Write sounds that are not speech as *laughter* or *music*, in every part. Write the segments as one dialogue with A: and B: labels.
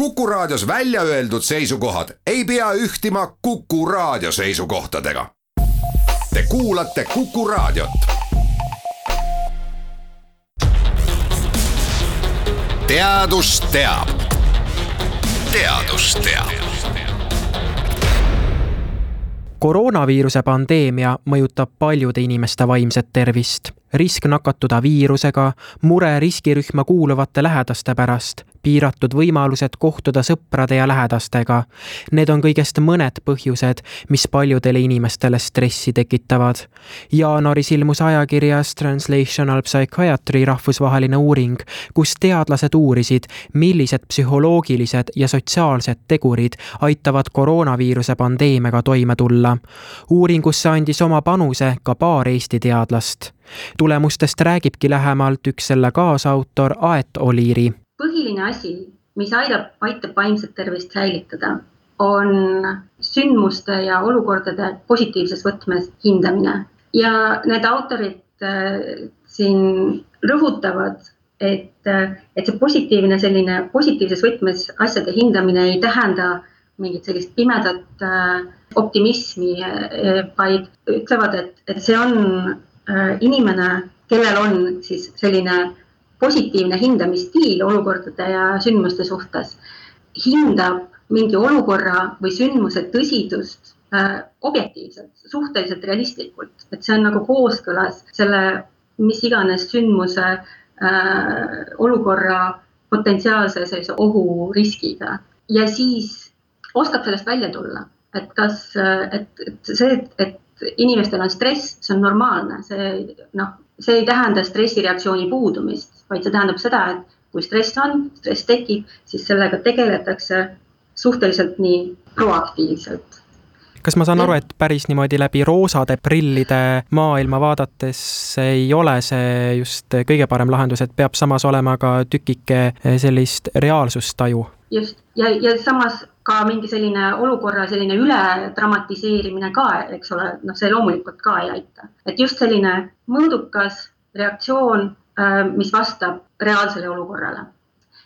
A: Kuku Raadios välja öeldud seisukohad ei pea ühtima Kuku Raadio seisukohtadega. Te kuulate Kuku Raadiot. teadus teab. teadus teab
B: koroonaviiruse pandeemia mõjutab paljude inimeste vaimset tervist. risk nakatuda viirusega, mure riskirühma kuuluvate lähedaste pärast, piiratud võimalused kohtuda sõprade ja lähedastega. Need on kõigest mõned põhjused, mis paljudele inimestele stressi tekitavad. jaanuaris ilmus ajakirjas Translational Psychiatry rahvusvaheline uuring, kus teadlased uurisid, millised psühholoogilised ja sotsiaalsed tegurid aitavad koroonaviiruse pandeemiaga toime tulla. uuringusse andis oma panuse ka paar Eesti teadlast tulemustest räägibki lähemalt üks selle kaasautor Aet Oliiri
C: põhiline asi, mis aidab, aitab vaimset tervist säilitada, on sündmuste ja olukordade positiivses võtmes hindamine. Ja need autorid äh, siin rõhutavad, et, äh, et see positiivne selline positiivses võtmes asjade hindamine ei tähenda mingit sellist pimedat äh, optimismi, vaid ütlevad, et, et see on inimene, kellel on siis selline positiivne hindamisstiil olukordade ja sündmuste suhtes. Hindab mingi olukorra või sündmuse tõsidust äh, objektiivselt, suhteliselt realistlikult, et see on nagu kooskõlas selle mis iganes sündmuse äh, olukorra potentsiaalse sellise ohuriskiga ja siis oskab sellest välja tulla, et kas, et, et see, et inimestel on stress, see on normaalne, see noh, see ei tähenda stressireaktsiooni puudumist, vaid see tähendab seda, et kui stress on, stress tekib, siis sellega tegeletakse suhteliselt nii proaktiivselt.
B: Kas ma saan aru, et päris niimoodi läbi roosade prillide maailma vaadates ei ole see just kõige parem lahendus, et peab samas olema ka tükike sellist reaalsustaju?
C: just, ja, ja samas ka mingi selline olukorra selline üle dramatiseerimine ka, eks ole, noh, see loomulikult ka ei aita, et just selline mõõdukas reaktsioon mis vastab reaalsele olukorrale.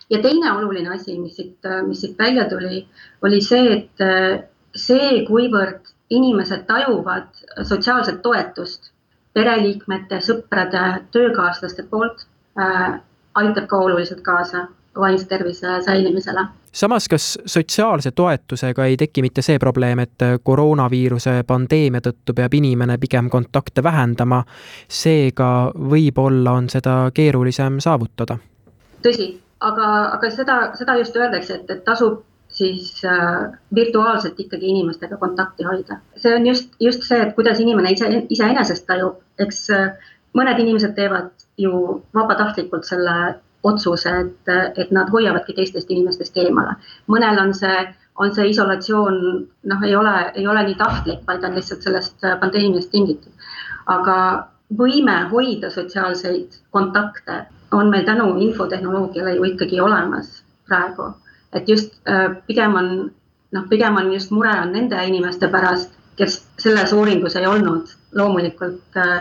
C: ja teine oluline asi, mis siit, mis siit välja tuli, oli see, et äh, see, kuivõrd inimesed tajuvad sotsiaalset toetust pereliikmete, sõprade, töökaaslaste poolt äh,, aitab ka oluliselt kaasa vaimse tervise säilimisele
B: samas, kas sotsiaalse toetusega ei teki mitte see probleem, et koroonaviiruse pandeemia tõttu peab inimene pigem kontakte vähendama, seega võib-olla on seda keerulisem saavutada?
C: tõsi, aga, aga seda, seda just öeldakse, et, et tasub siis äh, virtuaalselt ikkagi inimestega kontakti hoida. see on just, just see, et kuidas inimene ise, iseenesest tajub, eks äh, mõned inimesed teevad ju vabatahtlikult selle otsuse, et, et nad hoiavadki teistest inimestest eemale. mõnel on see, on see isolatsioon, noh, ei ole, ei ole nii tahtlik, vaid on lihtsalt sellest pandeemiast tingitud. aga võime hoida sotsiaalseid kontakte on meil tänu infotehnoloogiale ju ikkagi olemas praegu, et just äh, pigem on, noh, pigem on just mure on nende inimeste pärast, kes selles uuringus ei olnud loomulikult äh,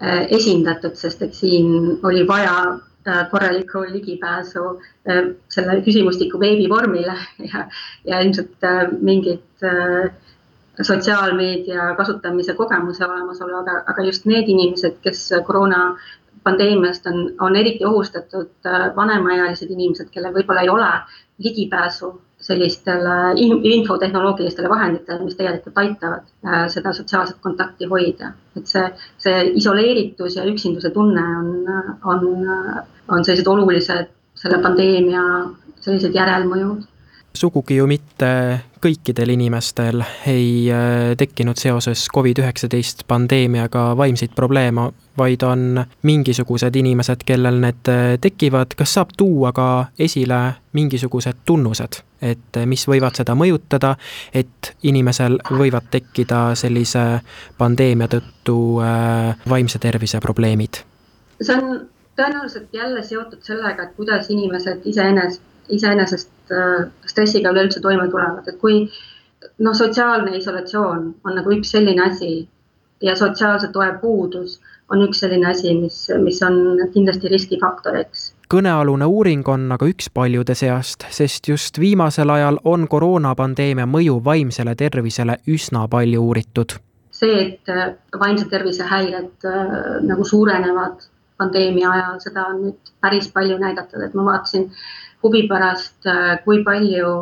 C: äh esindatud, sest et siin oli vaja Äh, korralikku ligipääsu äh, selle küsimustiku veebivormile *laughs* ja, ja ilmselt äh, mingit sotsiaalmeedia kasutamise kogemuse olemasolu, aga, aga just need inimesed, kes koroona pandeemiast on, on eriti ohustatud, vanemaealised inimesed, kellel võib-olla ei ole ligipääsu sellistele infotehnoloogilistele vahenditele, mis tegelikult aitavad äh, seda sotsiaalset kontakti hoida. et see, see isoleeritus ja üksinduse tunne on, on, on sellised olulised selle pandeemia sellised järelmõjud
B: sugugi ju mitte kõikidel inimestel ei äh, tekkinud seoses Covid-19 pandeemiaga vaimseid probleeme, vaid on mingisugused inimesed, kellel need äh, tekivad, kas saab tuua ka esile mingisugused tunnused, et äh, mis võivad seda mõjutada, et inimesel võivad tekkida sellise pandeemia tõttu vaimse tervise probleemid?
C: see on tõenäoliselt jälle seotud sellega, et kuidas inimesed iseenesest iseenesest äh, stressiga üleüldse toime tulevad, et kui noh, sotsiaalne isolatsioon on nagu üks selline asi ja sotsiaalse toe puudus on üks selline asi, mis, mis on kindlasti riskifaktoriks.
B: kõnealune uuring on aga üks paljude seast, sest just viimasel ajal on koroonapandeemia mõju vaimsele tervisele üsna palju uuritud.
C: see, et äh, vaimse tervise häired äh, nagu suurenevad pandeemia ajal, seda on nüüd päris palju näidatud, et ma vaatasin huvi pärast, äh, kui palju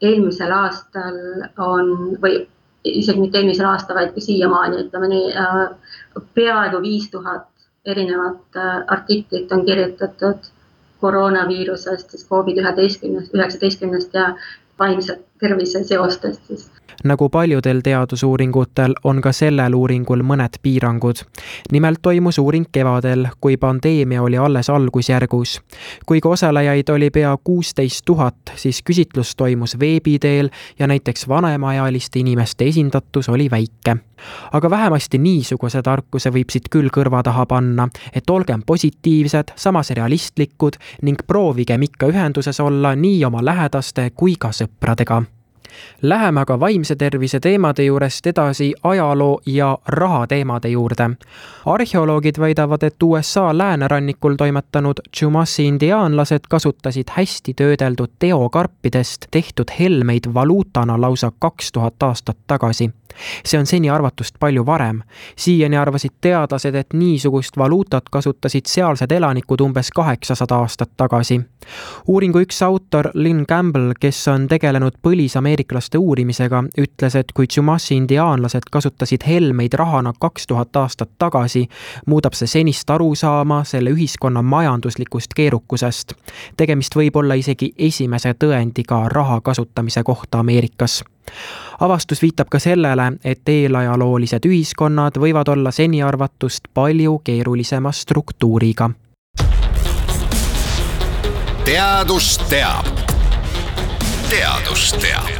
C: eelmisel aastal on või isegi mitte eelmisel aastal, vaid siiamaani, ütleme nii, peaaegu viis tuhat erinevat artiklit on kirjutatud koroonaviirusest, siis Covid üheteistkümnest, üheksateistkümnest ja vaimse tervise seostest siis
B: nagu paljudel teadusuuringutel, on ka sellel uuringul mõned piirangud. nimelt toimus uuring kevadel, kui pandeemia oli alles algusjärgus. kuigi osalejaid oli pea kuusteist tuhat, siis küsitlus toimus veebi teel ja näiteks vanemaealiste inimeste esindatus oli väike. aga vähemasti niisuguse tarkuse võib siit küll kõrva taha panna, et olgem positiivsed, samas realistlikud ning proovigem ikka ühenduses olla nii oma lähedaste kui ka sõpradega Läheme aga vaimse tervise teemade juurest edasi ajaloo ja raha teemade juurde. arheoloogid väidavad, et USA läänerannikul toimetanud Chumashi indiaanlased kasutasid hästi töödeldud teokarpidest tehtud helmeid valuutana lausa kaks tuhat aastat tagasi see on seni arvatust palju varem. siiani arvasid teadlased, et niisugust valuutat kasutasid sealsed elanikud umbes kaheksasada aastat tagasi. uuringu üks autor, Lynn Campbell, kes on tegelenud põlisameeriklaste uurimisega, ütles, et kui Chumashi indiaanlased kasutasid helmeid rahana kaks tuhat aastat tagasi, muudab see senist arusaama selle ühiskonna majanduslikust keerukusest. tegemist võib olla isegi esimese tõendiga raha kasutamise kohta Ameerikas avastus viitab ka sellele, et eelajaloolised ühiskonnad võivad olla seniarvatust palju keerulisema struktuuriga.
A: teadus teab. teadus teab